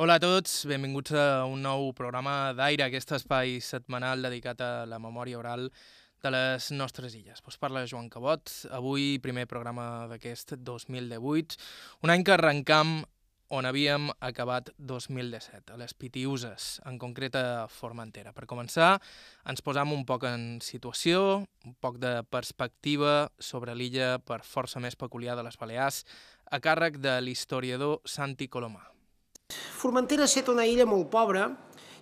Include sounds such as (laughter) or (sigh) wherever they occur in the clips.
Hola a tots, benvinguts a un nou programa d'Aire, aquest espai setmanal dedicat a la memòria oral de les nostres illes. Pues parla Joan Cabot, avui primer programa d'aquest 2018, un any que arrencam on havíem acabat 2017, a les Pitiuses, en concret a Formentera. Per començar, ens posam un poc en situació, un poc de perspectiva sobre l'illa per força més peculiar de les Balears, a càrrec de l'historiador Santi Colomà. Formentera ha estat una illa molt pobra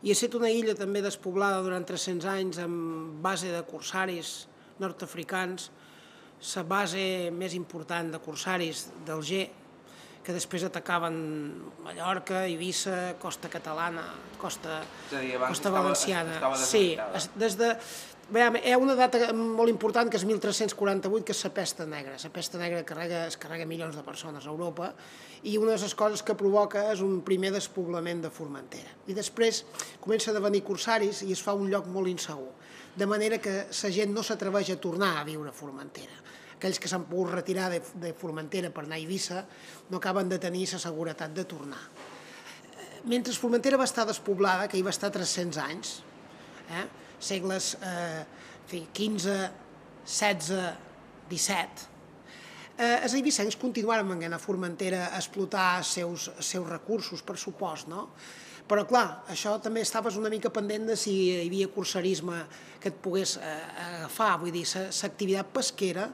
i ha estat una illa també despoblada durant 300 anys amb base de corsaris nord-africans, la base més important de corsaris del G, que després atacaven Mallorca, Eivissa, Costa Catalana, Costa, És a dir, Costa estava- Valenciana. estava sí, deshabitada. es- des de... Veiem, hi ha una data molt important que és 1348, que és la pesta negra. La pesta negra carrega, es carrega milions de persones a Europa i una de les coses que provoca és un primer despoblament de Formentera. I després comencen a venir corsaris i es fa un lloc molt insegur. De manera que la gent no s'atreveix a tornar a viure a Formentera. Aquells que s'han pogut retirar de, de Formentera per anar a Eivissa no acaben de tenir la seguretat de tornar. Mentre Formentera va estar despoblada, que hi va estar 300 anys, eh? Segles eh, fi, 15, 16, 17, eh, els eivissencs continuaren venint a Formentera a explotar els seus, els seus recursos, per supost, no? Però, clar, això també estaves una mica pendent de si hi havia cursarisme que et pogués eh, agafar, vull dir, l'activitat pesquera,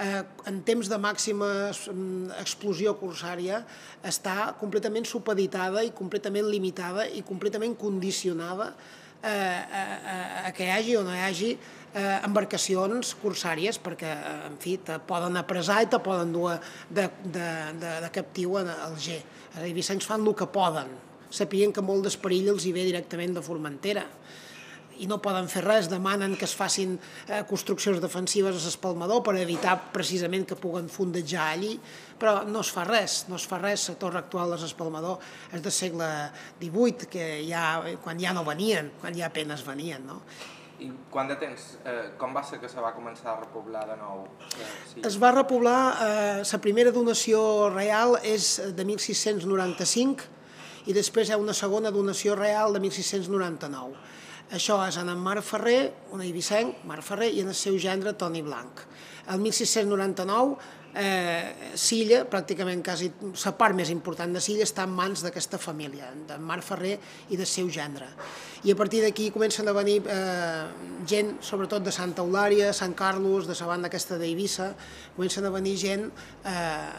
eh, en temps de màxima mm, explosió corsària, està completament supeditada i completament limitada i completament condicionada eh, a, a, a que hi hagi o no hi hagi eh, embarcacions corsàries perquè, eh, en fi, te poden apressar i te poden dur de, de, de, de captiu al G. Els eivissencs fan el que poden, sapien que molt d'esperill els hi ve directament de Formentera i no poden fer res, demanen que es facin eh, construccions defensives a l'espalmador per evitar precisament que puguen fondejar allí, però no es fa res, no es fa res, la torre actual de l'espalmador és del segle XVIII, que ja, quan ja no venien, quan ja apenes venien, no? I quant de temps, eh, com va ser que se va començar a repoblar de nou? Eh, sí. Es va repoblar, eh, la primera donació real és de 1695 i després hi ha una segona donació real de 1699. Això és en Marc Ferrer, un eivissenc, Marc Ferrer, i en el seu gendre Toni Blanc. El 1699, eh, Silla, pràcticament quasi la part més important de Silla, està en mans d'aquesta família, de Marc Ferrer i del seu gendre. I a partir d'aquí comencen a venir eh, gent, sobretot de Santa Eulària, Sant Carlos, de la banda aquesta d'Eivissa, comencen a venir gent, eh,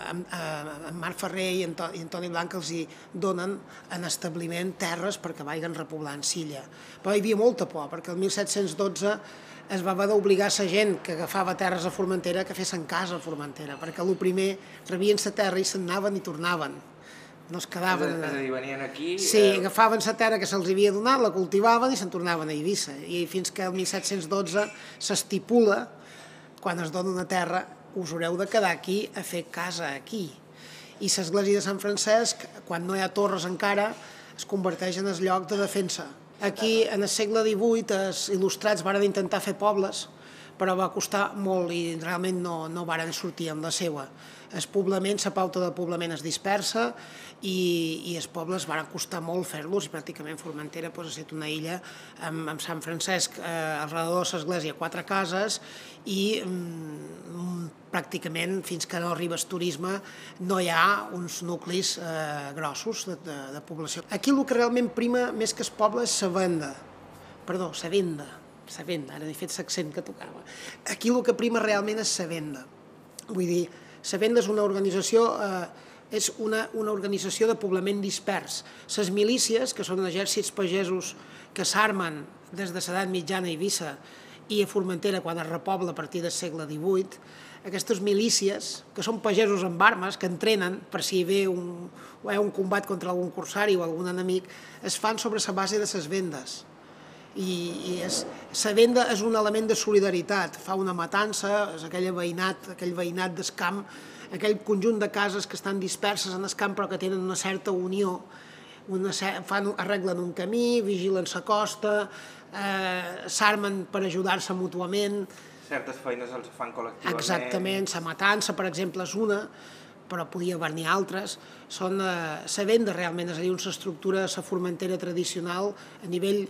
en, eh, Marc Ferrer i en, i en Toni Blanc els hi donen en establiment terres perquè vagin repoblant Silla. Però hi havia molta por, perquè el 1712 es va haver d'obligar la gent que agafava terres a Formentera que fessin casa a Formentera, perquè el primer rebien la terra i se'n anaven i tornaven. No es quedaven... a, és a dir, venien aquí... Sí, eh, agafaven la terra que se'ls havia donat, la cultivaven i se'n tornaven a Eivissa. I fins que el 1712 s'estipula, quan es dona una terra, us haureu de quedar aquí a fer casa aquí. I l'església de Sant Francesc, quan no hi ha torres encara, es converteix en el lloc de defensa. Aquí, en el segle XVIII, els il·lustrats varen intentar fer pobles, però va costar molt i realment no, no varen sortir amb la seua. El poblament, la pauta de poblament es dispersa i, i els pobles van costar molt fer-los i pràcticament Formentera pues, ha estat una illa amb, amb Sant Francesc eh, al redador de l'església, quatre cases i mm, pràcticament fins que no arriba el turisme no hi ha uns nuclis eh, grossos de, de, de població. Aquí el que realment prima més que el poble és la venda, perdó, la venda, la venda, ara he fet l'accent que tocava. Aquí el que prima realment és la venda. Vull dir, la venda és una organització eh, és una, una organització de poblament dispers. Les milícies, que són exèrcits pagesos que s'armen des de l'edat mitjana a Eivissa i a Formentera quan es repobla a partir del segle XVIII, aquestes milícies, que són pagesos amb armes, que entrenen per si hi ve un, hi un combat contra algun corsari o algun enemic, es fan sobre la base de les vendes i, i és, la venda és un element de solidaritat, fa una matança, és aquell veïnat, aquell veïnat d'escamp, aquell conjunt de cases que estan disperses en escamp però que tenen una certa unió, una, fan, arreglen un camí, vigilen la costa, eh, s'armen per ajudar-se mútuament, Certes feines els fan col·lectivament. Exactament, la matança, per exemple, és una, però podia haver-n'hi altres, són eh, se venda realment, és a dir, una estructura, la formentera tradicional a nivell eh,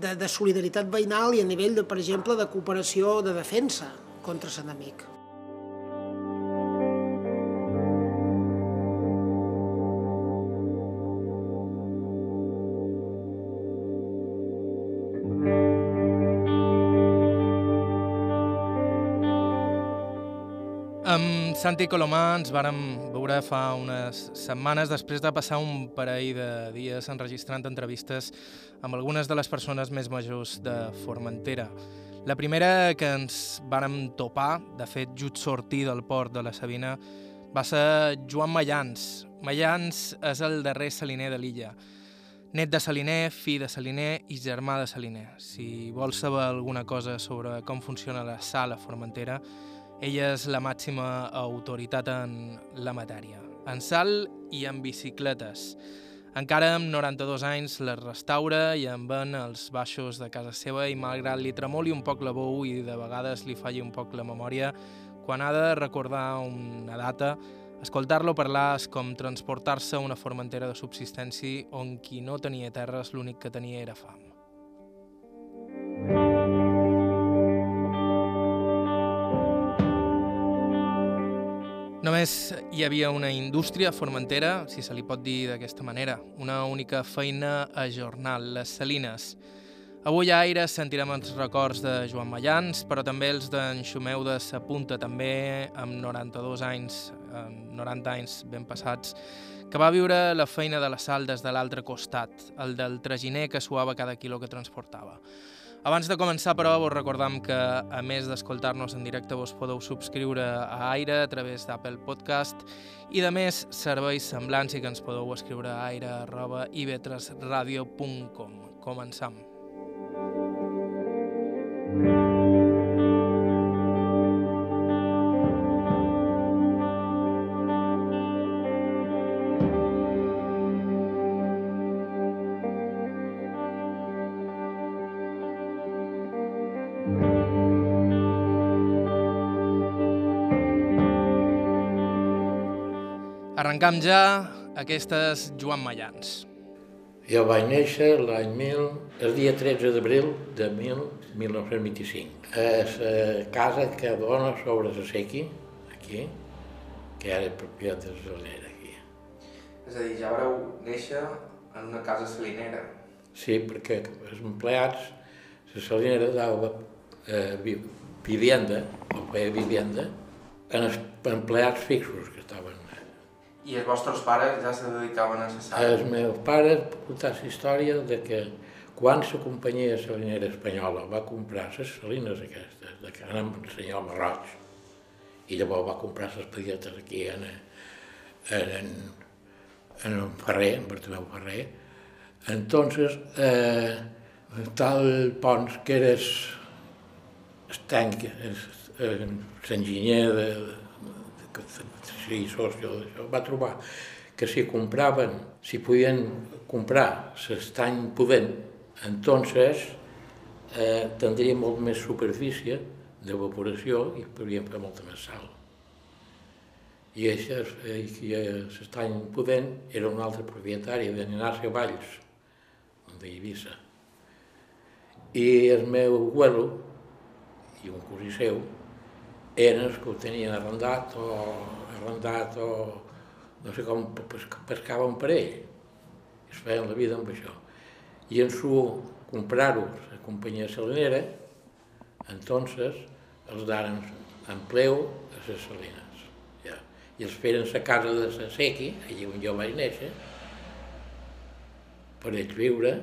de, de solidaritat veïnal i a nivell, de, per exemple, de cooperació de defensa contra l'enemic. Santi Colomà ens vàrem veure fa unes setmanes després de passar un parell de dies enregistrant entrevistes amb algunes de les persones més majors de Formentera. La primera que ens vàrem topar, de fet just sortir del port de la Sabina, va ser Joan Mayans. Mayans és el darrer saliner de l'illa. Net de saliner, fill de saliner i germà de saliner. Si vols saber alguna cosa sobre com funciona la sala Formentera, ella és la màxima autoritat en la matèria, en sal i en bicicletes. Encara amb 92 anys les restaura i en ven els baixos de casa seva i malgrat li tremoli un poc la veu i de vegades li falli un poc la memòria, quan ha de recordar una data, escoltar-lo parlar és com transportar-se a una formentera de subsistència on qui no tenia terres l'únic que tenia era fam. Només hi havia una indústria formentera, si se li pot dir d'aquesta manera, una única feina a jornal, les salines. Avui a Aire sentirem els records de Joan Mayans, però també els d'en Xumeu de Sapunta, també amb 92 anys, amb 90 anys ben passats, que va viure la feina de la sal des de l'altre costat, el del traginer que suava cada quilo que transportava. Abans de començar, però, vos recordam que, a més d'escoltar-nos en directe, vos podeu subscriure a Aire a través d'Apple Podcast i, de més, serveis semblants i que ens podeu escriure a aire.ivetresradio.com. Començam. Arrencam ja aquestes Joan Mayans. Jo vaig néixer l'any 1000, el dia 13 d'abril de 1000, 1925. A la casa que dona sobre la sequi, aquí, que era propietat de la salinera aquí. És a dir, ja vareu néixer en una casa salinera. Sí, perquè els empleats, la salinera dava eh, vivienda, o feia vivienda, en els empleats fixos que i els vostres pares ja se dedicaven a sal? Els meus pares contar la història de que quan la companyia salinera espanyola va comprar les salines aquestes, de que anem el senyor Marroig, i llavors va comprar les pailletes aquí en, en, en, en Ferrer, en Bartomeu Ferrer, entonces eh, tal Pons, que era el tanc, l'enginyer de, que socio d'això, va trobar que si compraven, si podien comprar l'estany pudent, entonces eh, tindria molt més superfície d'evaporació i podríem fer molta més sal. I l'estany pudent era un altre propietari de Ignacio Valls, d'Eivissa. I el meu abuelo i un cosí seu eren els que ho tenien arrendat o arrendat o no sé com pescaven per ell. Es feien la vida amb això. I en su comprar-ho la companyia salinera, entonces els daren empleu a les salines. Ja. I els feren la casa de la Sequi, allà on jo vaig néixer, per ells viure,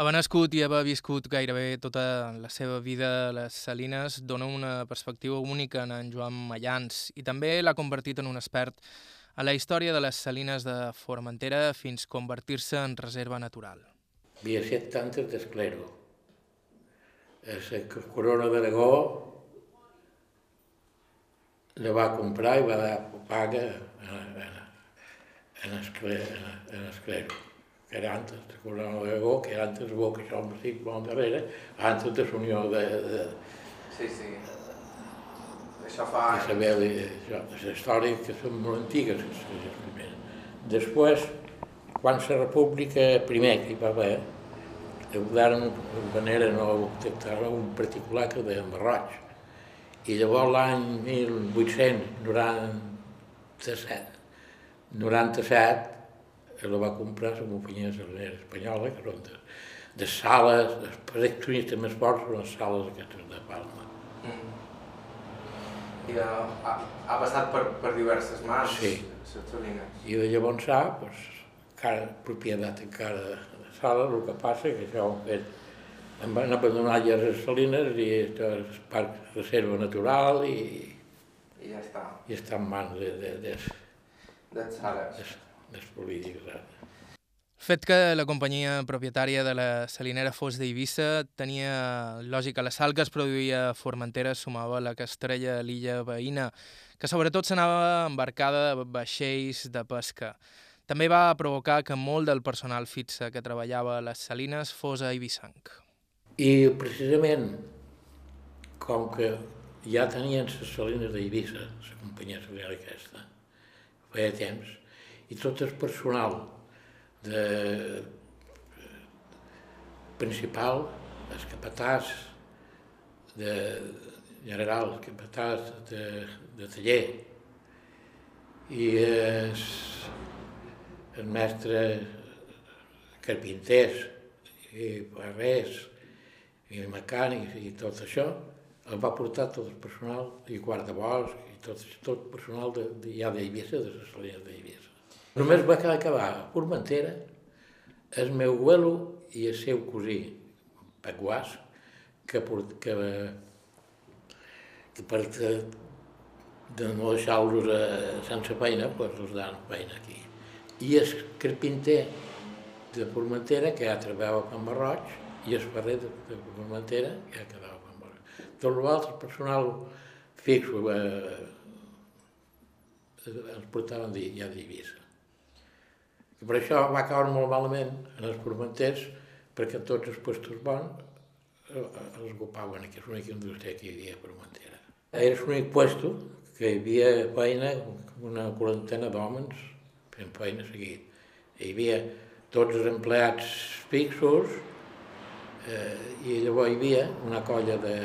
haver nascut i haver viscut gairebé tota la seva vida a les Salines dona una perspectiva única en en Joan Mayans i també l'ha convertit en un expert a la història de les Salines de Formentera fins convertir-se en reserva natural. Havia set tantes d'esclero. La corona d'Aragó la va comprar i va dar paga en, en, en esclero que era antes de Corona de Gó, que era antes de Gó, que em estic molt darrere, antes de l'unió de, de... Sí, sí. Això fa i saber li- això, les històries que són molt antigues, que les primeres. Després, quan la república primer que hi va haver, donaren una manera no detectar un particular que deia Marroig. I llavors l'any 1897, 97, la va comprar la companyia salinera espanyola, que eren de, de sales, els projeccionistes més forts són les sales aquestes de Palma. I ha, ha, ha passat per, per diverses mans, Sí. les salines. I de llavors s'ha, doncs, encara propietat encara de sala, el que passa que això ho fet, em van abandonar ja les salines i això és parc reserva natural i, I ja està, i està en mans de, de, de, dels Sares. dels, dels polítics. ara. Fet que la companyia propietària de la salinera fos d'Eivissa tenia lògica. La sal que es produïa a Formentera sumava la treia a l'illa veïna, que sobretot s'anava embarcada de vaixells de pesca. També va provocar que molt del personal fixa que treballava a les salines fos a Eivissanc. I precisament, com que ja tenien les salines d'Eivissa, la companyia salinera aquesta, feia temps, i tot el personal de, principal, el capatàs de general, capatàs de, de taller, i el, el mestre carpinters i barrers i mecànics i tot això, el va portar tot el personal i guardabosc i tot, tot personal de, de, ja d'Eivissa, de les salines d'Eivissa. Només va acabar a Formentera el meu abuelo i el seu cosí, Paguàs, que, port- que, que per de, de no deixar-los eh, sense feina, doncs els dan feina aquí. I el carpinter de Formentera, que ja treballava a Can Barroig, i el ferrer de, de Formentera, que ja quedava a Can Barroig. Tot l'altre personal fixo eh, els portaven ja d'Eivissa. I per això va caure molt malament en els formenters, perquè tots els puestos bons eh, els ocupaven aquí, és l'única indústria que hi havia a Formentera. Era l'únic puesto que hi havia feina, una quarantena d'homes fent feina seguit. Hi havia tots els empleats fixos eh, i llavors hi havia una colla de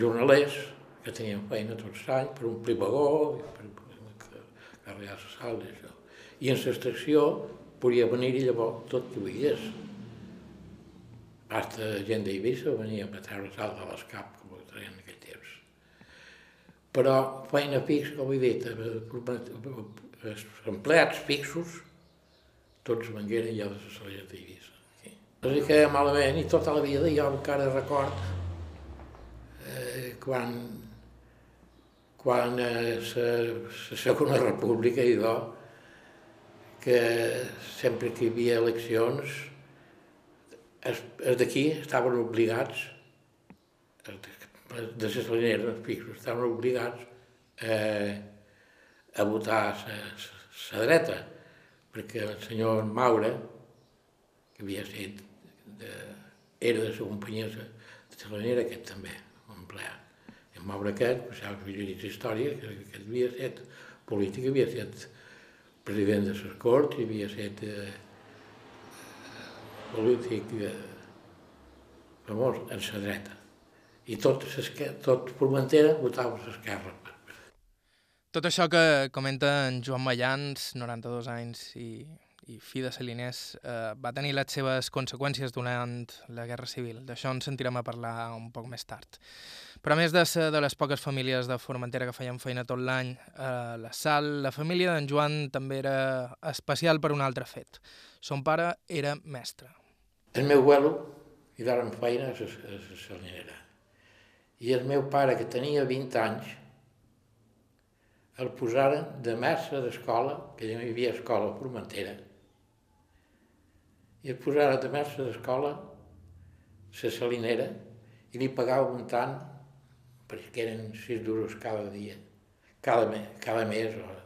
jornalers que tenien feina tots l'any per omplir vagó, per, per carregar la sal i això. I en l'extracció podia venir-hi llavors tot que veies. Basta gent d'Eivissa venia a treure sal de l'escap, com ho treien en aquell temps. Però feina fixa, com he dit, eh, els empleats fixos, tots vengueren ja de la salida d'Eivissa. hi quedava malament i tota la vida jo encara record eh, quan quan eh, Segona República i do, que sempre que hi havia eleccions, els, els d'aquí estaven obligats, els de, de les salineres, fixos, estaven obligats eh, a votar la dreta, perquè el senyor Maura, que havia estat, de, era de la companyia de salinera, aquest també, un. I en Maura aquest, pues, saps, havia dit història, que aquest havia estat polític, havia estat president de les Corts, havia estat eh, polític eh, famós en la dreta. I tot, tot Formentera votava a l'esquerra. Tot això que comenta en Joan Mayans, 92 anys i, i fi de Saliners, eh, va tenir les seves conseqüències durant la Guerra Civil. D'això en sentirem a parlar un poc més tard. Però a més de ser de les poques famílies de Formentera que feien feina tot l'any a la sal, la família d'en Joan també era especial per un altre fet. Son pare era mestre. El meu abuelo hi donen feina a la salinera. I el meu pare, que tenia 20 anys, el posaren de mestre d'escola, que ja no hi havia escola a Formentera, i el posaren de mestre d'escola la salinera i li pagava un tant perquè eren 6 duros cada dia, cada, me, cada mes, o,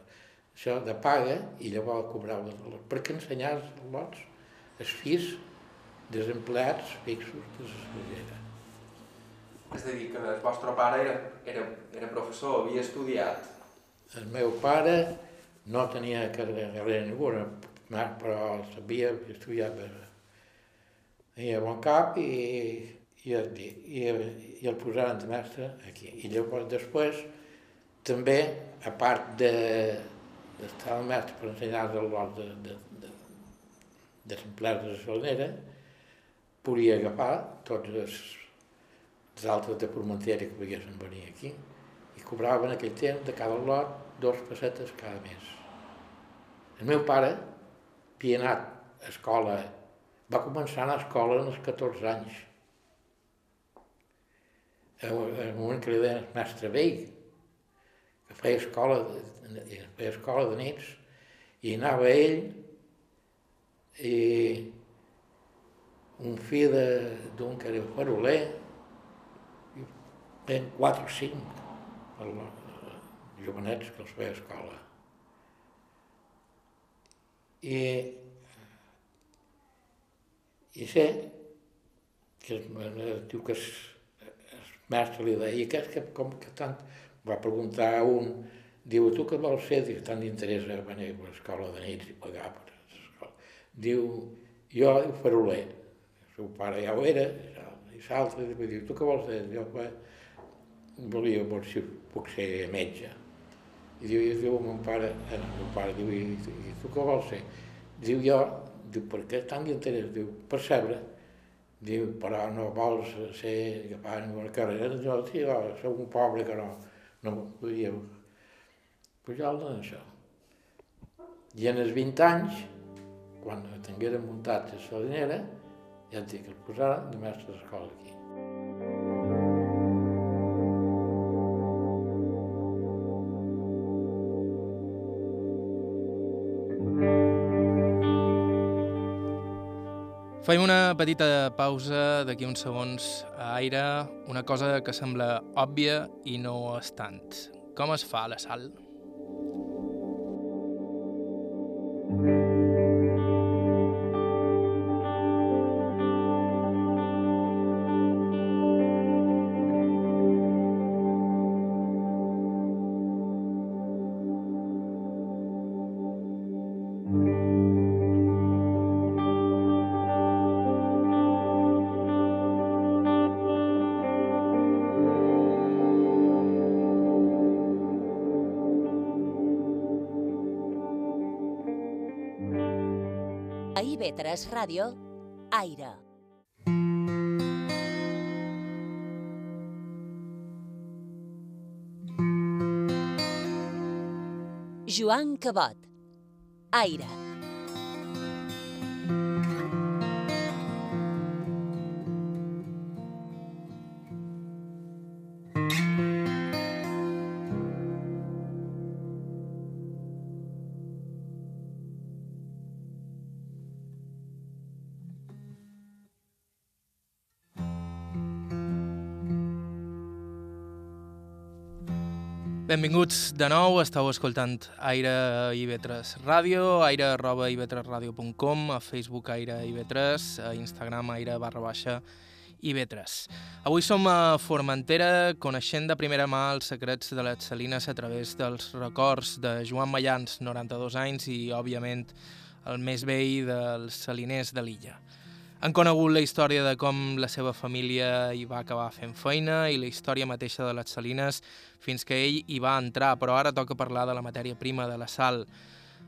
això de paga, i llavors cobrava els perquè ensenyar els lots, els fills dels empleats fixos de la salinera. És a dir, que el vostre pare era, era, era professor, havia estudiat. El meu pare no tenia carrera ninguna, però sabia estudiar i a bon cap i, i, i, i el posaren de mestre aquí. I llavors després també, a part de d'estar el mestre per ensenyar el lot de, de, de, de l'empleat de la salinera, podia agafar tots els, els altres de Formentera que poguessin venir aquí i cobraven en aquell temps de cada lot dos pessetes cada mes. El meu pare havia anat a escola, va començar a anar a escola als 14 anys. En el moment que li deien mestre vell, que feia escola, feia escola de nits, i anava ell i un fill d'un que era faroler, i ten quatre o cinc jovenets que els feia escola. I, i sé que es, diu que es, es mestre li deia, que, que com que tant, va preguntar a un, diu, tu què vols fer? Diu, tant d'interès a venir a l'escola de nits i pagar per l'escola. Diu, jo faroler. El seu pare ja ho era, i l'altre diu, tu què vols fer? Jo volia si puc ser metge. I diu, i diu mon pare, eh, el meu pare, diu, i, i tu què vols ser? Diu, jo, diu, per què tant d'interès? Diu, percebre. Diu, però no vols ser, agafar una carrera? Jo, sí, jo soc un pobre que no, no podia pujar en això. I en els 20 anys, quan tinguera muntat la salinera, ja em dic el posaren de mestre d'escola aquí. Fem una petita pausa d'aquí uns segons a aire, una cosa que sembla òbvia i no és tant. Com es fa la sal? A IB3 Ràdio, Aire. Joan Cabot. Aire. Benvinguts de nou, estàu escoltant Aire IB3 Ràdio, aire arroba ib3radio.com, a Facebook Aire IB3, a Instagram aire barra baixa IB3. Avui som a Formentera, coneixent de primera mà els secrets de les salines a través dels records de Joan Mayans, 92 anys, i, òbviament, el més vell dels saliners de l'illa. Han conegut la història de com la seva família hi va acabar fent feina i la història mateixa de les salines fins que ell hi va entrar, però ara toca parlar de la matèria prima, de la sal.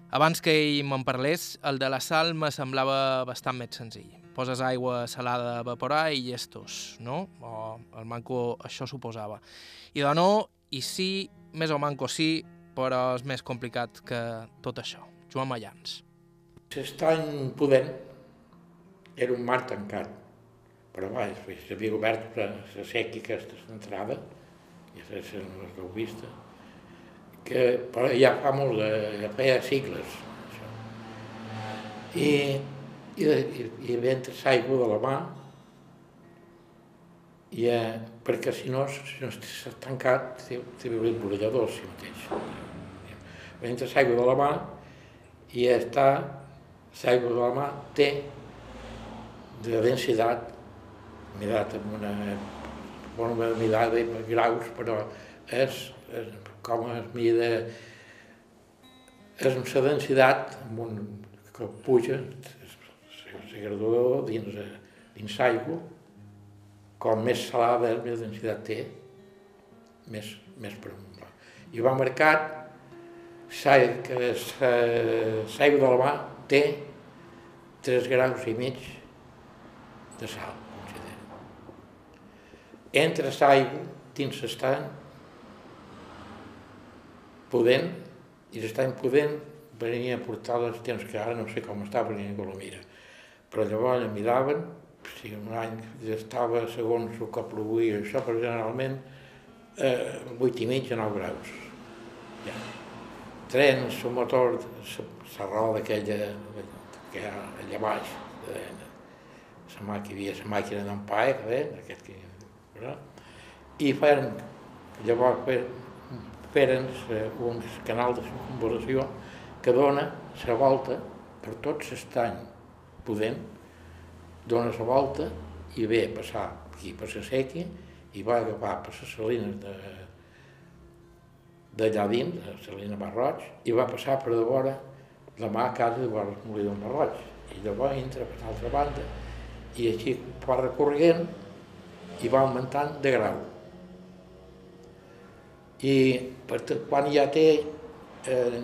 Abans que ell me'n parlés, el de la sal me semblava bastant més senzill. Poses aigua salada a evaporar i llestos, no? O el manco això suposava. I de no, i sí, més o manco sí, però és més complicat que tot això. Joan Mayans. L'estany pudent era un mar tancat, però va, s'havia obert la sequi aquesta entrada, ja sé si no l'heu vista, que però ja fa molt, de, ja feia segles, això. I, i, i, i entra l'aigua de la mà, i, eh, perquè si no, si no està tancat, té, té un brollador si mateix. Entra l'aigua de la mà i està, l'aigua de la mà té de densitat mirat amb una bon, una mirada de graus, però és, és com es mida és una densitat amb un, que puja, la gradua dins, dins l'aigua, com més salada és, més densitat té, més, més per I va marcat que l'aigua de la mà té 3 graus i mig de sal, considero. Entre l'aigua dins l'estany pudent i l'estany pudent venia a portar les temps que ara no sé com està perquè ningú la mira. Però llavors miraven, si un any estava segons el que ploguia això, però generalment eh, 8 i mig a 9 graus. Ja. Trens, el motor, la roda aquella que hi ha allà baix, de, la màquina, hi havia la màquina d'en Pae, que aquest que, i feien, llavors feren un canal de circunvalació que dona la volta per tot l'estany pudent, dona la volta i ve a passar aquí per la seca i va agafar per les salines de d'allà dins, a Salina Marroig, i va passar per de vora la mà a casa de vora el molí del Marroig. I llavors entra per l'altra banda i així va recorrent i va augmentant de grau. I per quan ja té eh,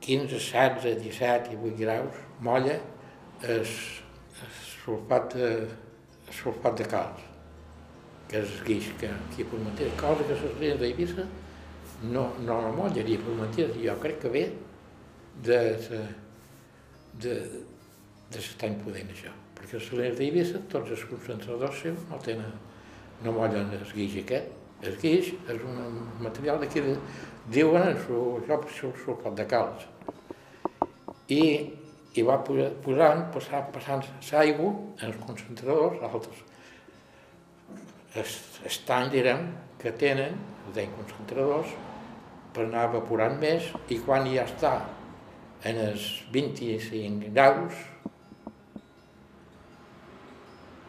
15, 16, 17 i 8 graus, molla el, sulfat sulfat de calç, que és guix que aquí per mantenir, cosa que les rines d'Eivissa no, no la mollaria per mantenir, jo crec que ve de, de, de, de l'estany pudent això, perquè les rines d'Eivissa, tots els concentradors seus no tenen, no mollen el guix aquest, el guix és un material que de, diuen això, això sulfat de calç. I, i va posant, passant, passant l'aigua en els concentradors, altres estany, direm, que tenen, deien concentradors, per anar evaporant més i quan ja està en els 25 graus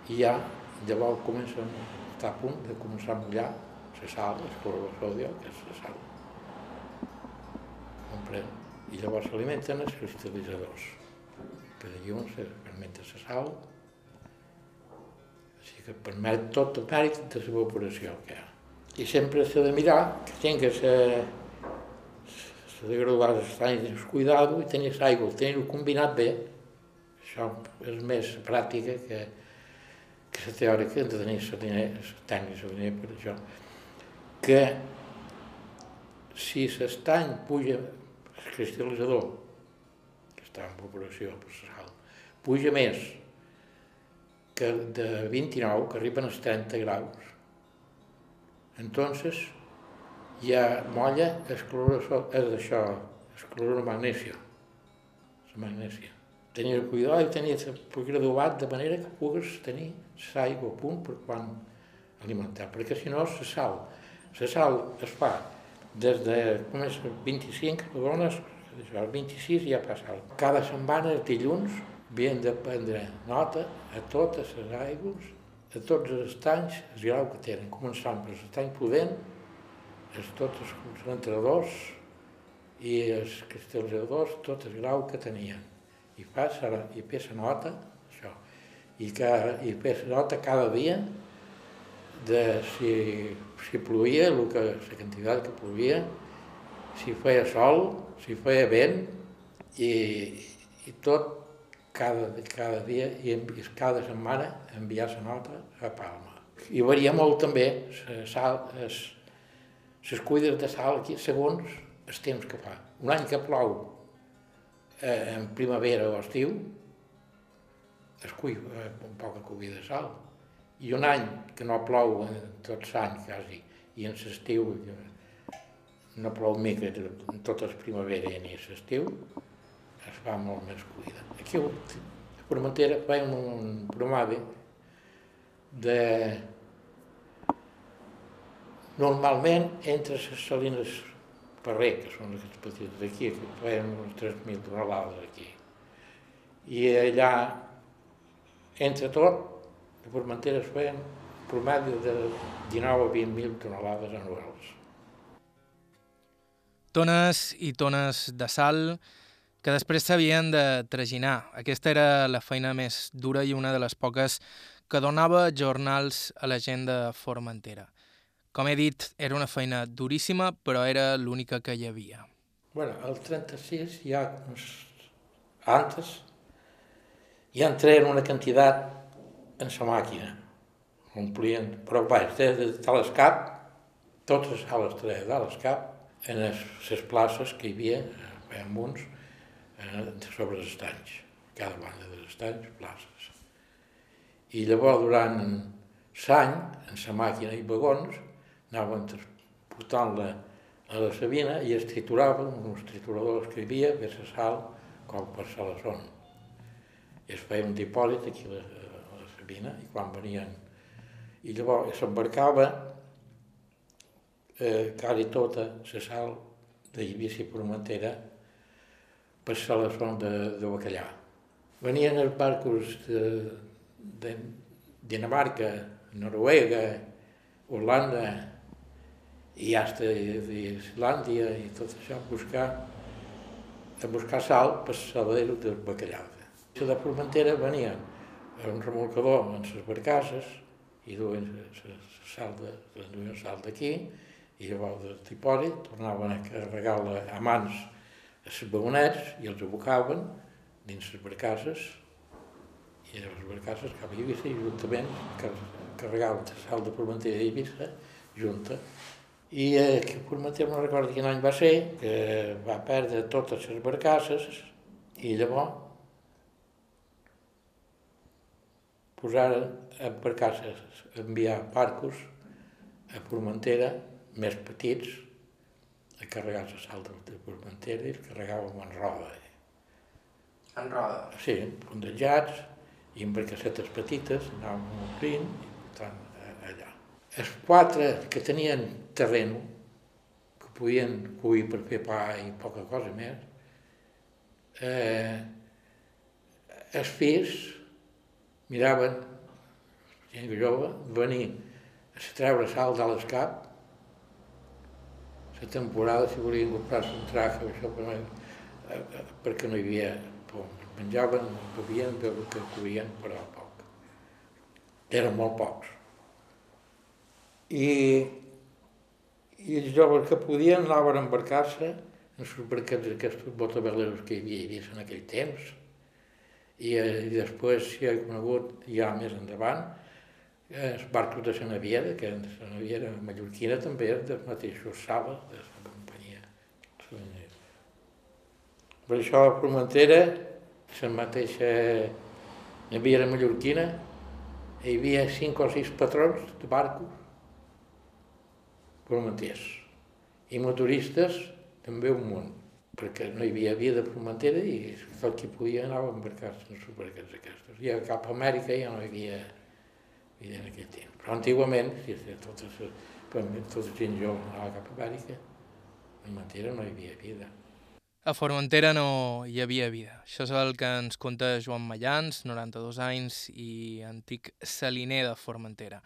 ja llavors comença a estar a punt de començar a mullar la sal, el clorur sòdio, que és la sal. Comprèn? I llavors s'alimenten els cristal·litzadors, que de llum s'alimenta la sal, que permet tot el mèrit de l'evaporació que hi ha. I sempre s'ha de mirar que tingues eh, de graduar els anys cuidado i tenir l'aigua, tenir-ho combinat bé. Això és més pràctica que, que la teòrica de tenir la tècnica la per això. Que si l'estany puja, el cristal·litzador, que està en evaporació per la sal, puja més que de 29 que arriben als 30 graus. Entonces ja molla el clorur, és això, el clorur magnesio, la magnèsia. Tenir cuidado i tenir graduat de manera que pugues tenir l'aigua a punt per quan alimentar, perquè si no la sal, la sal es fa des de com és, 25, dones, el 26 ja passa. Cada setmana, els dilluns, havien de prendre nota a totes les aigües, a tots els estanys, el grau que tenen, començant per l'estany pudent, els, tots els concentradors i els cristal·litzadors, tot el grau que tenien. I passa, i pesa nota, això, i, que, i pesa nota cada dia de si, si plovia, el que, la quantitat que plovia, si feia sol, si feia vent, i, i tot cada, cada dia i cada setmana enviar la nota a Palma. I varia molt també les cuides de sal aquí segons el temps que fa. Un any que plou eh, en primavera o estiu, es cull eh, un poc cuida de sal. I un any que no plou en tot l'any quasi, i en l'estiu no plou mica totes les primavera ni l'estiu, es fa molt més cuida. Aquí a Formentera feien un promave de normalment entre les salines Ferrer, que són les petites d'aquí, que feien uns 3.000 tonelades aquí. I allà, entre tot, a Formentera es feien promedi de 19 a 20.000 tonelades anuals. Tones i tones de sal que després s'havien de traginar. Aquesta era la feina més dura i una de les poques que donava jornals a la gent de Formentera. Com he dit, era una feina duríssima, però era l'única que hi havia. Bueno, al 36 ja uns antes ja entreien una quantitat en la màquina, omplien, però vaja, de, de, de l'escap, totes les sales treien de l'escap, en les places que hi havia, en uns, sobre els estanys, cada banda dels estanys, places. I llavors, durant l'any, en la màquina i vagons, anaven portant-la a la Sabina i es trituradors que hi havia, per la sal, com per la son. I es feia un dipòsit aquí a la, Sabina, i quan venien... I llavors s'embarcava eh, quasi tota la sal d'Eivissa i Formentera per la zona de, de Bacallà. Venien els barcos de, de Dinamarca, Noruega, Holanda i hasta d'Islàndia i tot això a buscar, a buscar sal per saladero del bacallà. A la Formentera venien un remolcador amb les barcasses i duen la sal de, duien sal d'aquí i llavors del tipòrit tornaven a carregar-la a mans a les vagonets i els abocaven dins les barcasses i les barcasses cap a Eivissa i juntament carregaven la sal de Formentera i Eivissa junta i eh, que Formentera no recordo quin any va ser que va perdre totes les barcasses i llavors posaren en barcasses enviar barcos a Formentera més petits a carregar la sal de Formentera i els carregàvem en roda. En roda? Sí, ondejats i amb barcassetes petites, anàvem omplint. Els quatre que tenien terreno, que podien cuir per fer pa i poca cosa més, eh, els fills miraven, gent jove, venir a treure sal de l'escap la temporada si volien comprar-se un traje això, però, eh, eh, perquè no hi havia por. Menjaven, bevien del que però poc. Eren molt pocs. I, i els joves que podien anaven a embarcar-se en les barquets aquests botaveleros que hi havia, hi havia en aquell temps. I, eh, i després s'hi ha conegut ja més endavant els barcos de la Naviera, que la Naviera mallorquina també és dels mateixos Sala, de la companyia. Per això a Formentera, la mateixa Naviera mallorquina, hi havia cinc o sis patrons de barcos formenters i motoristes també un munt, perquè no hi havia via de Formentera i tot qui podia anava a embarcar-se en supermercats aquestes. I cap a Amèrica ja no hi havia i en aquell temps. Però antigament, si tota, tota gent jove anava cap a Amèrica, a Formentera no hi havia vida. A Formentera no hi havia vida. Això és el que ens conta Joan Mallans, 92 anys i antic saliner de Formentera.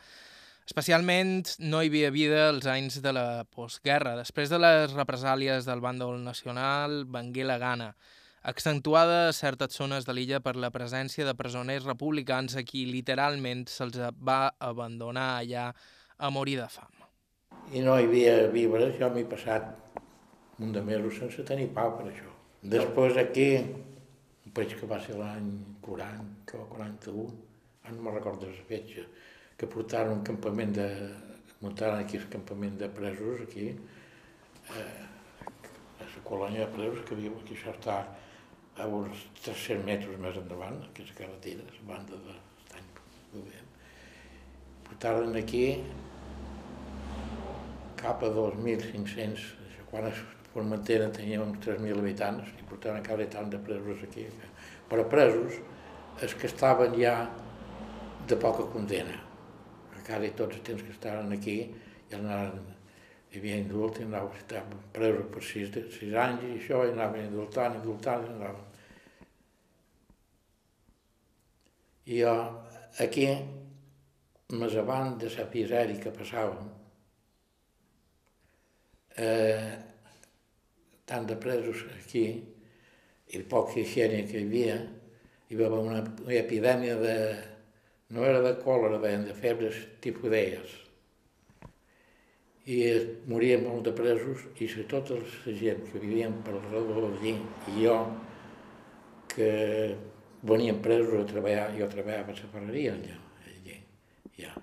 Especialment no hi havia vida als anys de la postguerra. Després de les represàlies del bàndol nacional, vengué la gana accentuada a certes zones de l'illa per la presència de presoners republicans a qui literalment se'ls va abandonar allà a morir de fam. I no hi havia víveres, jo m'he passat un de mesos sense tenir pau per això. Després aquí, veig que va ser l'any 40 o 41, no me'n recordo la fetge, que portaren un campament de... muntaren aquí el campament de presos aquí, eh, a la colònia de presos que viu aquí, això està a uns 300 metres més endavant, que és carretera, la banda d'Estany Prudent. Portaren aquí cap a 2.500, quan es Formentera tenia uns 3.000 habitants i portaven cada tant de presos aquí. Però presos, els que estaven ja de poca condena. Encara tots els temps que estaven aquí ja anaven hi havia indult, i anava, estava presos per sis, sis anys i això, i anaven indultant, indultant, i anaven. I jo aquí més abans de la pisèria que passàvem, eh, tant de presos aquí, i poca higiene que hi havia, hi va haver una, una epidèmia de... no era de còlera, de febres tifoidees. I morien molt de presos i si tota la gent que vivien per redor d'allí i jo, que venien presos a treballar, jo treballava a la ferreria allà, allí, ja.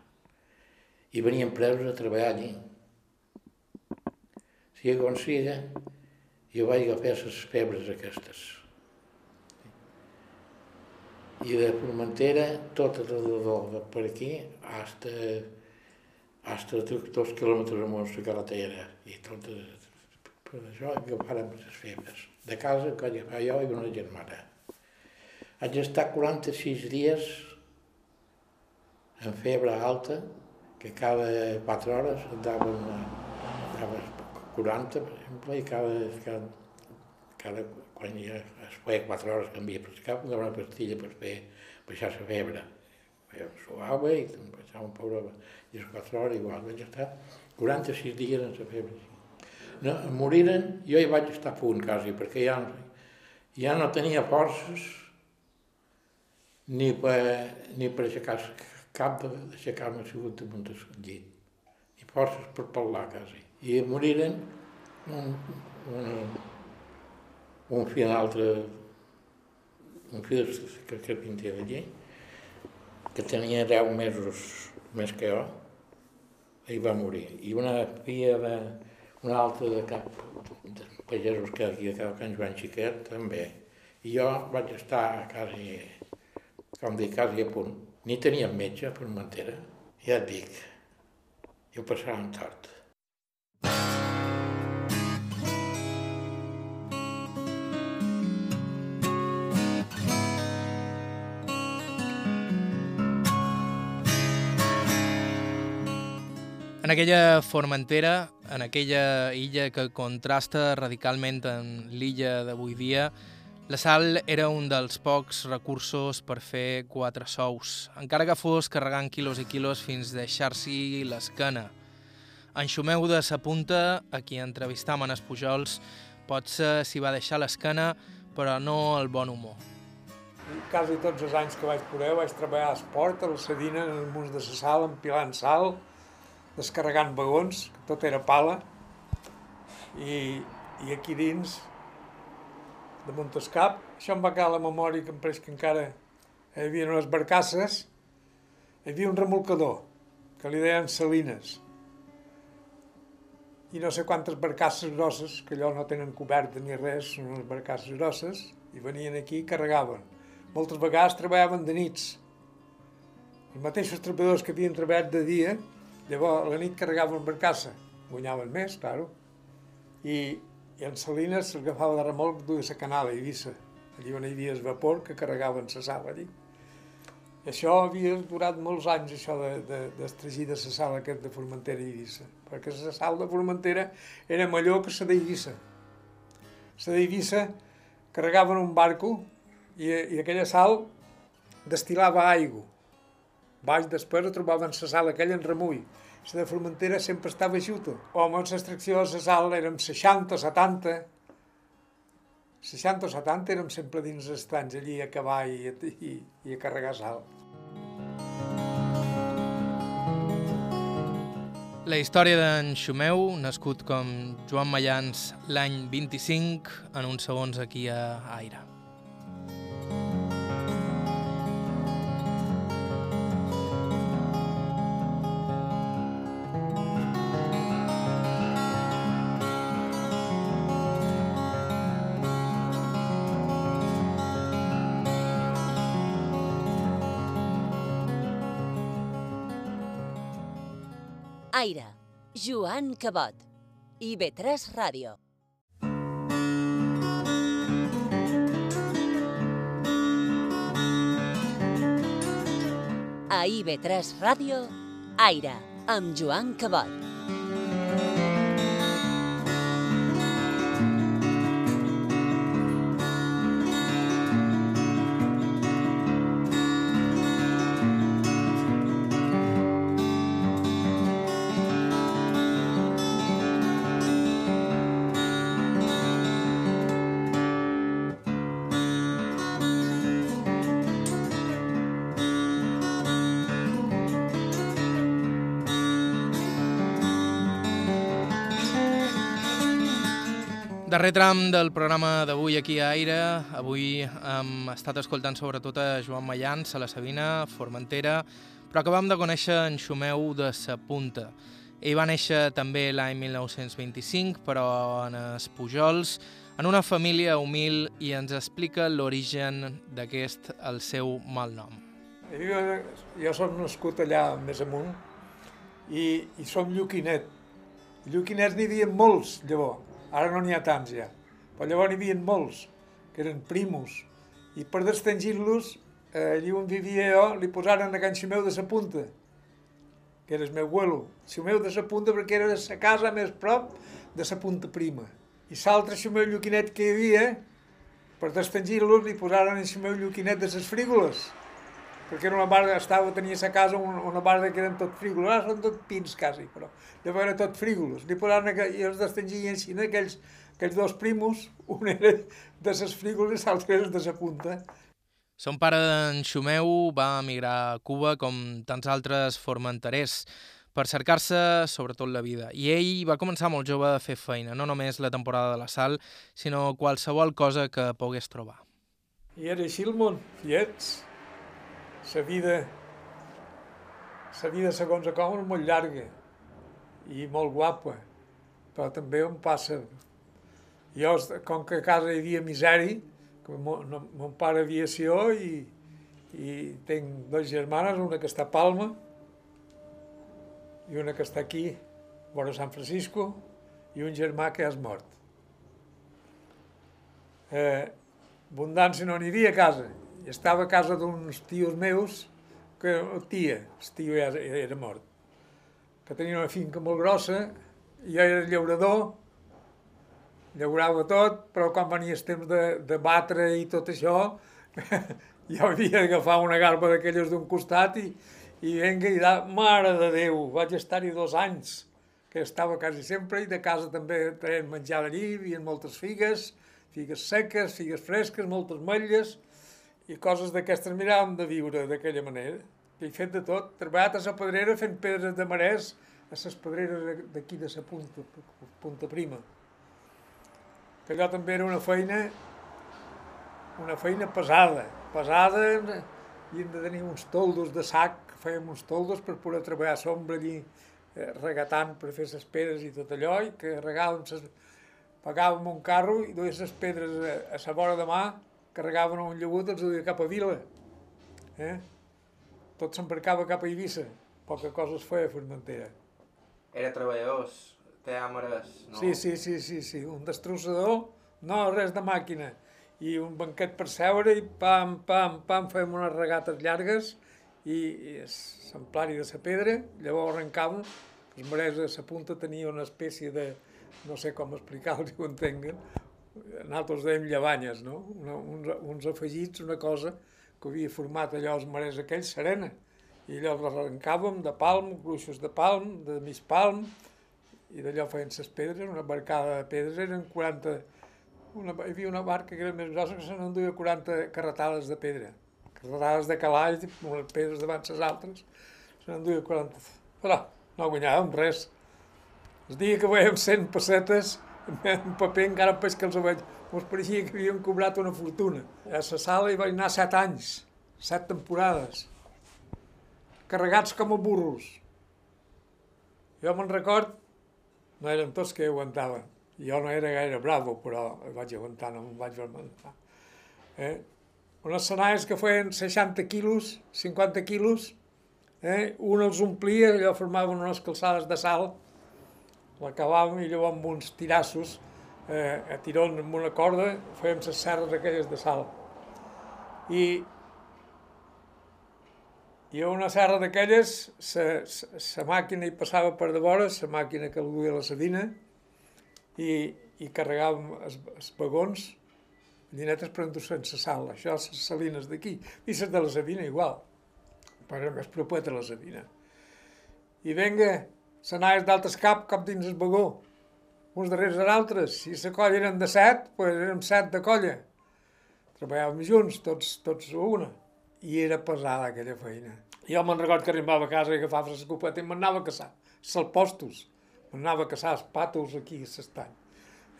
I venien presos a treballar allí. Com siga, jo vaig agafar les febres aquestes. I de Formentera, tot alrededor de per aquí, hasta, hasta dos quilòmetres amunt la carretera. I tot, per això agafàrem les febres. De casa, que agafava jo i una germana. Haig estar 46 dies en febre alta, que cada 4 hores daven, daven 40, per exemple, i cada, cada, cada ja es feia 4 hores que havia cap, una pastilla per fer baixar la febre. Suava i em passava un pobre i les 4 hores igual, vaig estar 46 dies en la febre. No, moriren, jo hi vaig estar a punt quasi, perquè ja, ja no tenia forces ni per, ni per aixecar cap d'aixecar-me sigut damunt del llit, ni forces per parlar quasi i moriren un, un, un fill altre, un fill que carpinter d'allí, que tenia 10 mesos més que jo, i va morir. I una filla de, una altra de cap de pagesos que aquí de Can Joan Xiquet també. I jo vaig estar quasi, com dic, quasi a punt. Ni tenia metge per Mantera. Ja et dic, jo passava un tort. Aquella Formentera, en aquella illa que contrasta radicalment amb l'illa d'avui dia, la sal era un dels pocs recursos per fer quatre sous, encara que fos carregant quilos i quilos fins deixar-s'hi l'esquena. En Xumeu de sa punta, a qui entrevistam en Espujols, potser s'hi va deixar l'esquena, però no el bon humor. Quasi tots els anys que vaig poder vaig treballar a esport, a la Sedina, en el munts de la sal, empilant sal, descarregant vagons, tot era pala, i, i aquí dins, damunt el cap, això em va quedar la memòria que em pareix que encara hi havia unes barcasses, hi havia un remolcador, que li deien Salines, i no sé quantes barcasses grosses, que allò no tenen coberta ni res, són unes barcasses grosses, i venien aquí i carregaven. Moltes vegades treballaven de nits. Els mateixos treballadors que havien treballat de dia Llavors, a la nit carregaven barcassa, guanyaven més, claro, i, i en Salines s'agafava de remolc duia la canal a Eivissa, allí on hi havia el vapor que carregaven la sal allí. I això havia durat molts anys, això d'estregir de, de, de la sal aquest de Formentera i Eivissa, perquè la sal de Formentera era millor que la d'Eivissa. La d'Eivissa carregaven un barco i, i aquella sal destilava aigua Baix després trobaven la sal aquella en remull. La de Formentera sempre estava juta. Home, l'extracció de la sal érem 60 o 70. 60 o 70 érem sempre dins els estanys allí a cavar i, i, i a carregar sal. La història d'en Xumeu, nascut com Joan Mayans l'any 25, en uns segons aquí a Aire. Aire, Joan Cabot. IB3 Ràdio. A IB3 Ràdio, Aire, amb Joan Cabot. Darrer tram del programa d'avui aquí a Aire. Avui hem estat escoltant sobretot a Joan Mallans, a la Sabina, Formentera, però acabam de conèixer en Xumeu de Sa Punta. Ell va néixer també l'any 1925, però en es Pujols, en una família humil i ens explica l'origen d'aquest, el seu malnom. Jo, jo som nascut allà més amunt i, i som lluquinet. Lluquinets n'hi havia molts, llavors. Ara no n'hi ha tants ja. Però llavors n'hi havia molts, que eren primos. I per distingir-los, eh, allí on vivia jo, li posaren a Can Ximeu de sa Punta, que era el meu abuelo. Ximeu de sa Punta perquè era la casa més prop de sa Punta Prima. I l'altre Ximeu Lluquinet que hi havia, per distingir-los, li posaren el Ximeu Lluquinet de ses frígoles perquè era una barda, estava, tenia a casa una, una barda que eren tot frígols, ara són tot pins quasi, però llavors era tot frígols. Li posaven, i els distingien així, aquells, aquells dos primos, un era de ses frígoles i l'altre era de sa punta. Son pare d'en Xumeu va emigrar a Cuba com tants altres formenterers per cercar-se sobretot la vida. I ell va començar molt jove a fer feina, no només la temporada de la sal, sinó qualsevol cosa que pogués trobar. I era així el món, fiets la vida, la vida segons a com és molt llarga i molt guapa, però també on passa. Jo, com que a casa hi havia miseri, que mon, mon pare aviació i, i tinc dues germanes, una que està a Palma i una que està aquí, vora San Francisco, i un germà que és mort. Eh, abundància no havia a casa, i estava a casa d'uns tios meus, que el tia, el tio ja era mort, que tenia una finca molt grossa, i jo era llaurador, llaurava tot, però quan venia el temps de, de batre i tot això, (laughs) jo havia d'agafar una garba d'aquelles d'un costat i, i venga, i da, mare de Déu, vaig estar-hi dos anys, que estava quasi sempre, i de casa també traien menjar d'allí, hi havia moltes figues, figues seques, figues fresques, moltes metlles, i coses d'aquestes miràvem de viure d'aquella manera. I fet de tot, treballat a la pedrera fent pedres de marès a les pedreres d'aquí de la punta, punta prima. Que allò també era una feina, una feina pesada, pesada, i hem de tenir uns toldos de sac, fèiem uns toldos per poder treballar a sombra allí, eh, regatant per fer les pedres i tot allò, i que regàvem ses, pagàvem un carro i duia les pedres a, a la vora de mà carregaven un llegut els duia cap a Vila. Eh? Tot s'embarcava cap a Eivissa. Poca cosa es feia a Formentera. Era treballadors, teàmeres, no? Sí, sí, sí, sí, sí. Un destrossador, no res de màquina. I un banquet per seure i pam, pam, pam, fèiem unes regates llargues i, i s'emplari de la pedra, llavors arrencàvem, els marès a la punta tenia una espècie de, no sé com explicar-los si ho entenguen, nosaltres dèiem llavanyes, no? Una, uns, uns afegits, una cosa que havia format allò els marès aquells, serena. I allò arrencàvem de palm, gruixos de palm, de mig palm, i d'allò feien ses pedres, una barcada de pedres, eren 40... Una, hi havia una barca que era més grossa que se n'enduia 40 carretades de pedra. Carretades de calalls, unes pedres davant les altres, se n'enduia 40. Però no guanyàvem res. El dia que veiem 100 pessetes, en paper encara pes que els veig. Ens pareixia que havien cobrat una fortuna. A la sala hi vaig anar set anys, set temporades, carregats com a burros. Jo me'n record, no eren tots que aguantaven. Jo no era gaire bravo, però vaig aguantar, no me'n vaig vermentar. Eh? Unes senalles que feien 60 quilos, 50 quilos, eh? un els omplia, allò formaven unes calçades de sal, l'acabàvem i llavors amb uns tirassos, eh, a tirons amb una corda, fèiem les serres aquelles de sal. I, i a una serra d'aquelles, la màquina hi passava per de vora, la màquina que duia la sabina, i, i carregàvem els, els vagons, llinetes per endur sense sal, això les salines d'aquí, i les de la Sabina igual, però més propet a la Sabina. I venga, s'anaves d'altres cap cap dins el vagó, uns darrers dels altres. Si la colla eren de set, doncs érem set de colla. Treballàvem junts, tots, tots a una. I era pesada aquella feina. Jo me'n record que arribava a casa i agafava l'escopeta i m'anava a caçar salpostos. M'anava a caçar els pàtols aquí a l'estany.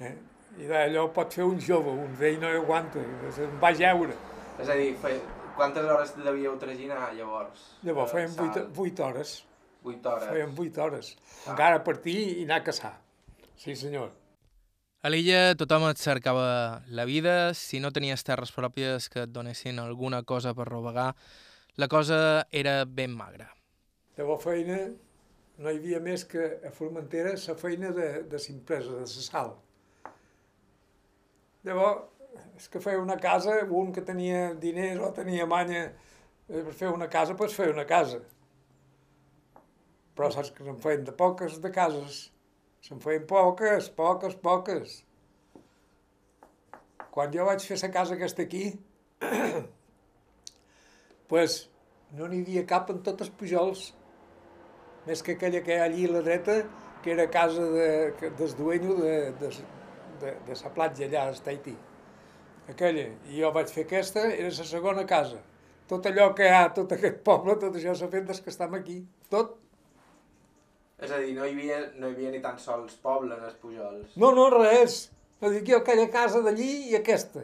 Eh? I d'allò pot fer un jove, un vell no hi aguanta, em va jeure. És a dir, fe... quantes hores devíeu traginar llavors? Llavors fèiem vuit, sal? vuit hores, Vuit hores. fèiem vuit hores. Encara partir i anar a caçar. Sí, senyor. A l'illa tothom et cercava la vida, si no tenies terres pròpies que et donessin alguna cosa per rovegar, la cosa era ben magra. Llavors feina, no hi havia més que a Formentera la feina de, de l'empresa, de la sal. Llavors, és que feia una casa, un que tenia diners o tenia manya eh, per fer una casa, doncs feia una casa. Però saps que se'n feien de poques de cases. Se'n feien poques, poques, poques. Quan jo vaig fer la casa aquesta aquí, (coughs) pues, no n'hi havia cap en tots els pujols, més que aquella que hi ha allí a la dreta, que era casa de, del dueño de, de, de, de la platja allà, a Tahití. Aquella. I jo vaig fer aquesta, era la segona casa. Tot allò que hi ha, tot aquest poble, tot això s'ha fet des que estem aquí. Tot. És a dir, no hi havia, no hi havia ni tan sols poble en els Pujols. No, no, res. No dic jo aquella casa d'allí i aquesta.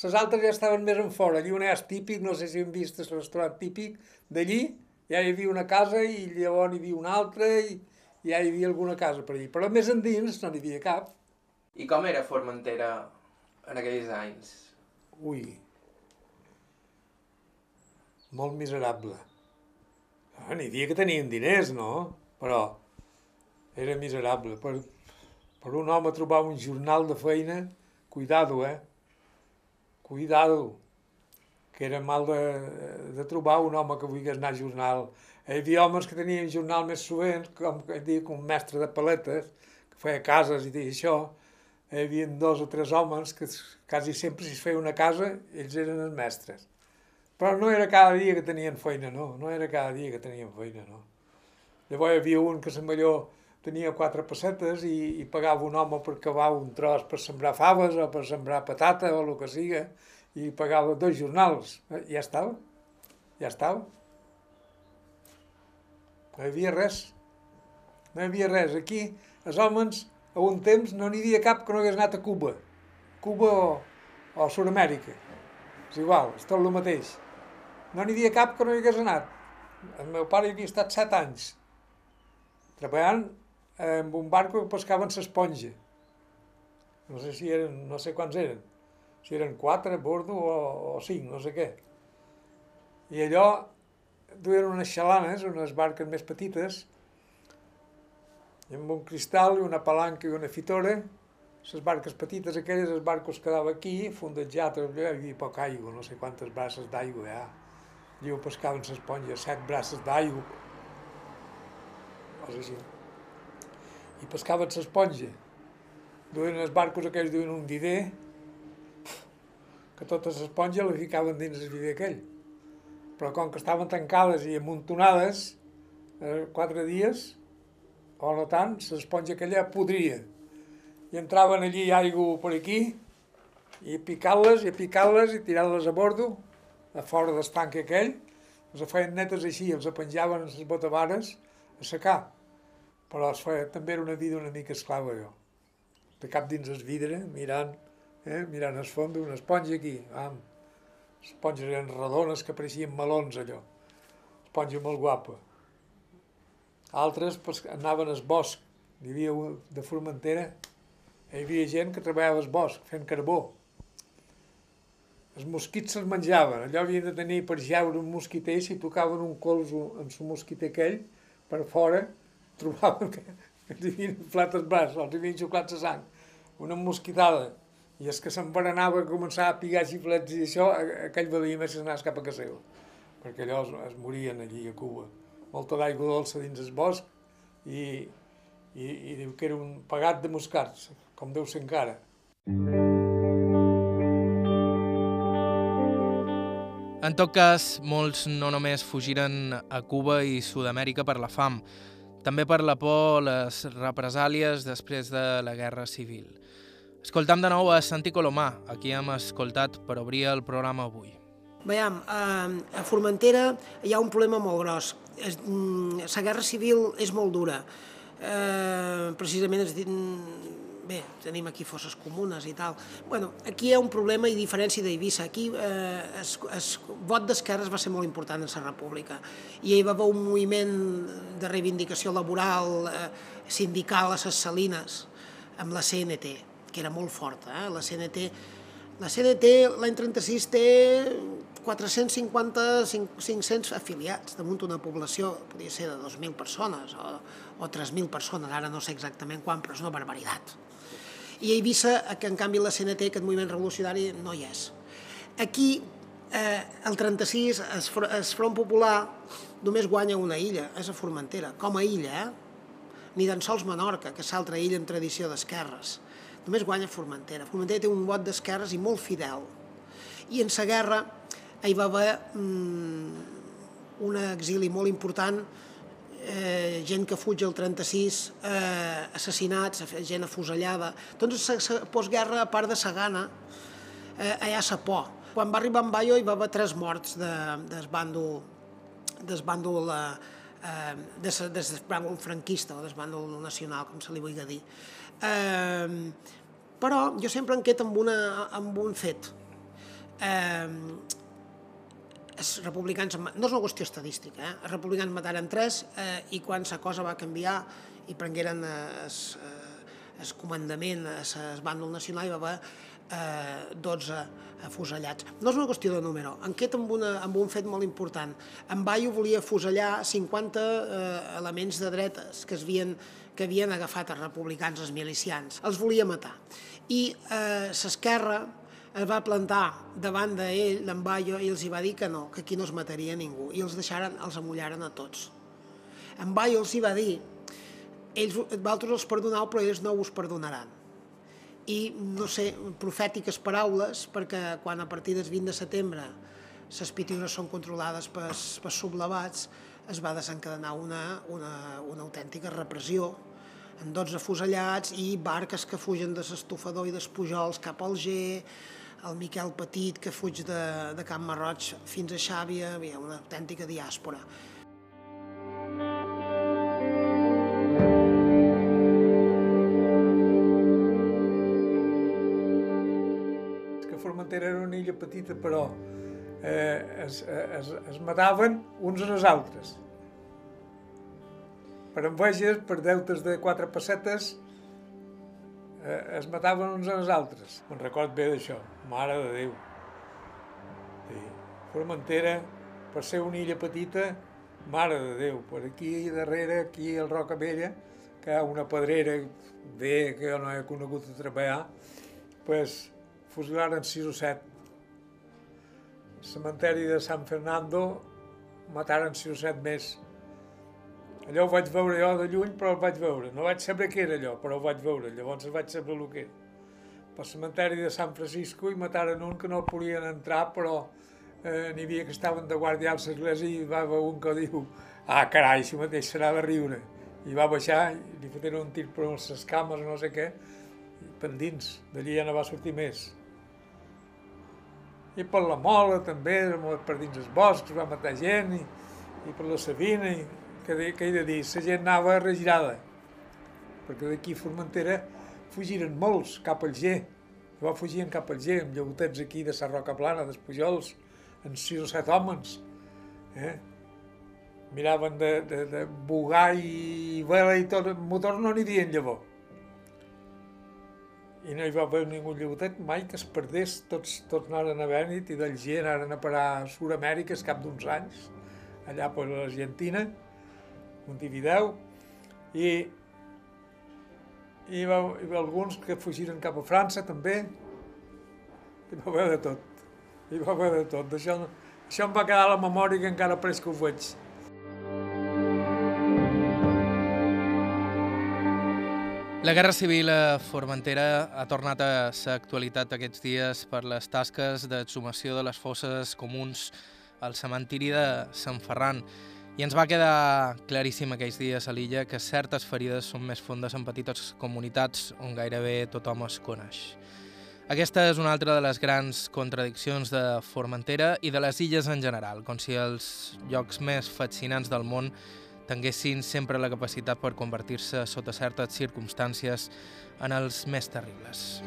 Les altres ja estaven més en fora. Allí on és típic, no sé si hem vist el restaurant típic, d'allí ja hi havia una casa i llavors hi havia una altra i ja hi havia alguna casa per allí. Però més endins no n'hi havia cap. I com era Formentera en aquells anys? Ui. Molt miserable. Ah, N'hi havia que tenien diners, no? Però era miserable. Per, per un home trobar un jornal de feina, cuidado, eh? Cuidado. Que era mal de, de trobar un home que volgués anar a jornal. Hi havia homes que tenien jornal més sovint, com, dic, un mestre de paletes, que feia cases i això. Hi havia dos o tres homes que quasi sempre si es feia una casa, ells eren els mestres. Però no era cada dia que tenien feina, no. No era cada dia que tenien feina, no. Llavors hi havia un que se millor tenia quatre pessetes i, i pagava un home per cavar un tros per sembrar faves o per sembrar patata o el que siga i pagava dos jornals. Eh, Ja estava. Ja estava. No hi havia res. No hi havia res. Aquí, els homes, a un temps, no n'hi havia cap que no hagués anat a Cuba. Cuba o, o Sud-amèrica. És igual, és tot el mateix. No n'hi havia cap que no hi hagués anat. El meu pare hi havia estat set anys treballant amb un barco que pescaven l'esponja. No sé si eren, no sé quants eren. Si eren quatre a bordo o, o cinc, no sé què. I allò duien unes xalanes, unes barques més petites, i amb un cristal i una palanca i una fitora, les barques petites aquelles, els barcos quedava aquí, fondejat, allà hi havia poca aigua, no sé quantes braces d'aigua hi ha. Allí ho pescaven l'esponja, set braces d'aigua, coses així. I pescaven l'esponja. Duien els barcos aquells, duien un vider, que tota l'esponja la ficaven dins el vider aquell. Però com que estaven tancades i amuntonades, eh, quatre dies, o no tant, l'esponja aquella podria. I entraven allí aigua per aquí, i picant-les, i picant-les, i tirant-les a bordo, a fora del aquell, els feien netes així, els penjaven en les botavares a secar. Però feia, també era una vida una mica esclava, jo. De cap dins el vidre, mirant, eh, mirant el fons, una esponja aquí, am. Les esponges eren redones que pareixien melons, allò. Esponja molt guapa. Altres pues, anaven al bosc. Hi havia de Formentera, hi havia gent que treballava al bosc, fent carbó. Els mosquits se'ls menjaven. Allò havien de tenir per jeure un mosquiter, si tocaven un colzo amb el mosquiter aquell, per fora, trobaven que, que els havien inflat els havien xuclat la sang. Una mosquitada. I és que s'enverenava, començava a pigar xiflets i això, a- aquell valia més anés cap a casa seva. Perquè allò es, es morien allí a Cuba. Molta d'aigua dolça dins el bosc i, i, i diu que era un pagat de moscats, com deu ser encara. En tot cas, molts no només fugiren a Cuba i Sud-amèrica per la fam, també per la por les represàlies després de la Guerra Civil. Escoltam de nou a Santi Colomà, a qui hem escoltat per obrir el programa avui. Veiem, a, a Formentera hi ha un problema molt gros. Mm, la guerra civil és molt dura. Eh, precisament es, bé, tenim aquí fosses comunes i tal. Bueno, aquí hi ha un problema i diferència d'Eivissa. Aquí eh, es, es, vot d'esquerres va ser molt important en la república i hi va haver un moviment de reivindicació laboral, eh, sindical a les salines amb la CNT, que era molt forta. Eh? La CNT, la CNT l'any 36 té 450, 500 afiliats damunt una població, podria ser de 2.000 persones o, o 3.000 persones, ara no sé exactament quan, però és una barbaritat. I a Eivissa, que en canvi la CNT, aquest moviment revolucionari, no hi és. Aquí, eh, el 36, es, es Front Popular només guanya una illa, és a Formentera, com a illa, eh? ni tan sols Menorca, que és l'altra illa amb tradició d'esquerres. Només guanya Formentera. Formentera té un vot d'esquerres i molt fidel. I en la guerra hi va haver mm, un exili molt important, eh, gent que fuig el 36, eh, assassinats, gent afusellada. Doncs la postguerra, a part de Sagana, eh, allà a por. Quan va arribar en Bayo hi va haver tres morts de, del bàndol, del bàndol eh, de, de, de bàndol franquista o del bàndol nacional, com se li vulgui dir. Eh, però jo sempre em quedo amb, una, amb un fet. Eh, els republicans, no és una qüestió estadística, eh? els republicans mataren tres eh, i quan la cosa va canviar i prengueren el eh, comandament, el bàndol nacional, hi va haver eh, 12 afusellats. No és una qüestió de número, en queda amb, una, amb un fet molt important. En Bayo volia afusellar 50 eh, elements de dretes que, es havien, que havien agafat els republicans, els milicians. Els volia matar. I eh, l'esquerra, es va plantar davant d'ell, Bayo, i els hi va dir que no, que aquí no es mataria ningú, i els deixaren, els amullaren a tots. En Bayo els hi va dir, ells, vosaltres els perdoneu, però ells no us perdonaran. I, no sé, profètiques paraules, perquè quan a partir del 20 de setembre les pitiures són controlades pels, pels sublevats, es va desencadenar una, una, una autèntica repressió amb 12 fusellats i barques que fugen de l'estofador i dels pujols cap al G, el Miquel Petit que fuig de, de Camp Marroig fins a Xàbia, hi ha una autèntica diàspora. que Formentera era una illa petita, però eh, es, es, es mataven uns als altres. Per enveges, per deutes de quatre pessetes, es mataven uns als altres. Me'n record bé d'això, mare de Déu. Sí. Formentera, per ser una illa petita, mare de Déu, per aquí darrere, aquí al Roca Vella, que hi ha una pedrera bé que jo no he conegut a treballar, pues, fusilaren 6 o 7. El cementeri de San Fernando mataren 6 o 7 més. Allò ho vaig veure jo de lluny, però el vaig veure. No vaig saber què era allò, però ho vaig veure. Llavors vaig saber el que era. Pel cementeri de San Francisco hi mataren un que no podien entrar, però eh, n'hi havia que estaven de guàrdia a l'església i va haver un que diu ah, carai, si mateix serà de riure. I va baixar i li foteren un tir per les cames no sé què, i per dins. D'allí ja no va sortir més. I per la Mola també, per dins els boscs, va matar gent, i, i per la Sabina, i que, de, que he de dir, la gent anava regirada, perquè d'aquí Formentera fugiren molts cap al G, va fugien cap al G, amb llautets aquí de la Roca Plana, dels Pujols, en sis o set homes. Eh? Miraven de, de, de bugar i vela i tot, motor no n'hi havia llavor. I no hi va haver ningú llautet mai que es perdés, tots, tots anaren a Bènit i del G anaren a parar a Sud-amèrica cap d'uns anys, allà per l'Argentina, Montevideo, i, i, va, hi va alguns que fugiren cap a França també, hi va haver de tot, hi va haver de tot. Això, això em va quedar a la memòria que encara pres que ho veig. La Guerra Civil a Formentera ha tornat a ser actualitat aquests dies per les tasques d'exhumació de les fosses comuns al cementiri de Sant Ferran. I ens va quedar claríssim aquells dies a l'illa que certes ferides són més fondes en petites comunitats on gairebé tothom es coneix. Aquesta és una altra de les grans contradiccions de Formentera i de les illes en general, com si els llocs més fascinants del món tinguessin sempre la capacitat per convertir-se sota certes circumstàncies en els més terribles.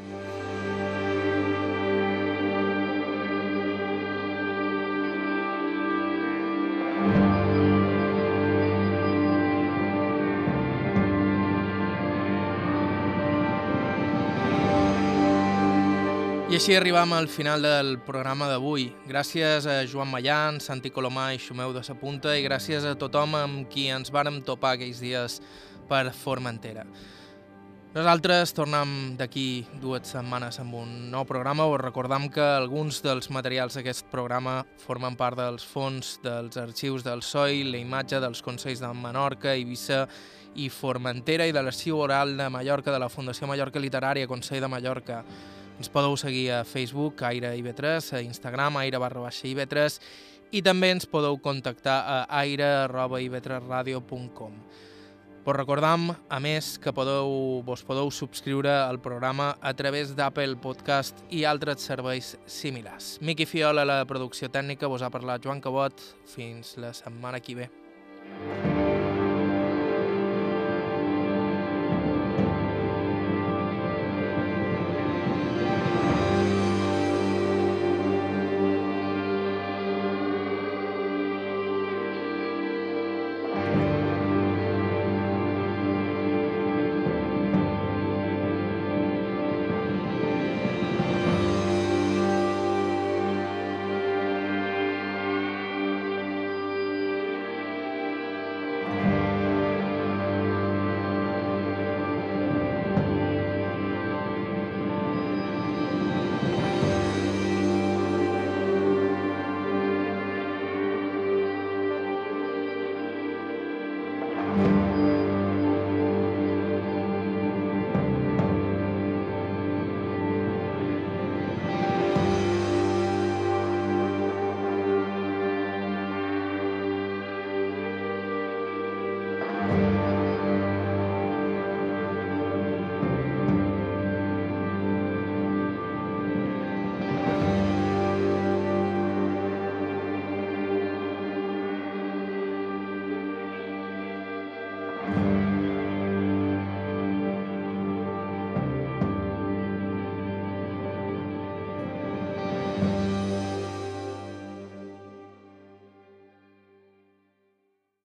I així arribam al final del programa d'avui. Gràcies a Joan Mallan, Santi Colomà i Xumeu de Sapunta i gràcies a tothom amb qui ens vàrem topar aquells dies per Formentera. Nosaltres tornem d'aquí dues setmanes amb un nou programa. Us recordam que alguns dels materials d'aquest programa formen part dels fons dels arxius del SOI, la imatge dels Consells de Menorca, Eivissa i Formentera i de l'Arxiu Oral de Mallorca de la Fundació Mallorca Literària, Consell de Mallorca. Ens podeu seguir a Facebook, Aire IB3, a Instagram, aire barra baixa IB3 i també ens podeu contactar a aire.ib3radio.com. Vos recordam, a més, que podeu, vos podeu subscriure al programa a través d'Apple Podcast i altres serveis similars. Miqui Fiola, la producció tècnica, vos ha parlat Joan Cabot. Fins la setmana que ve.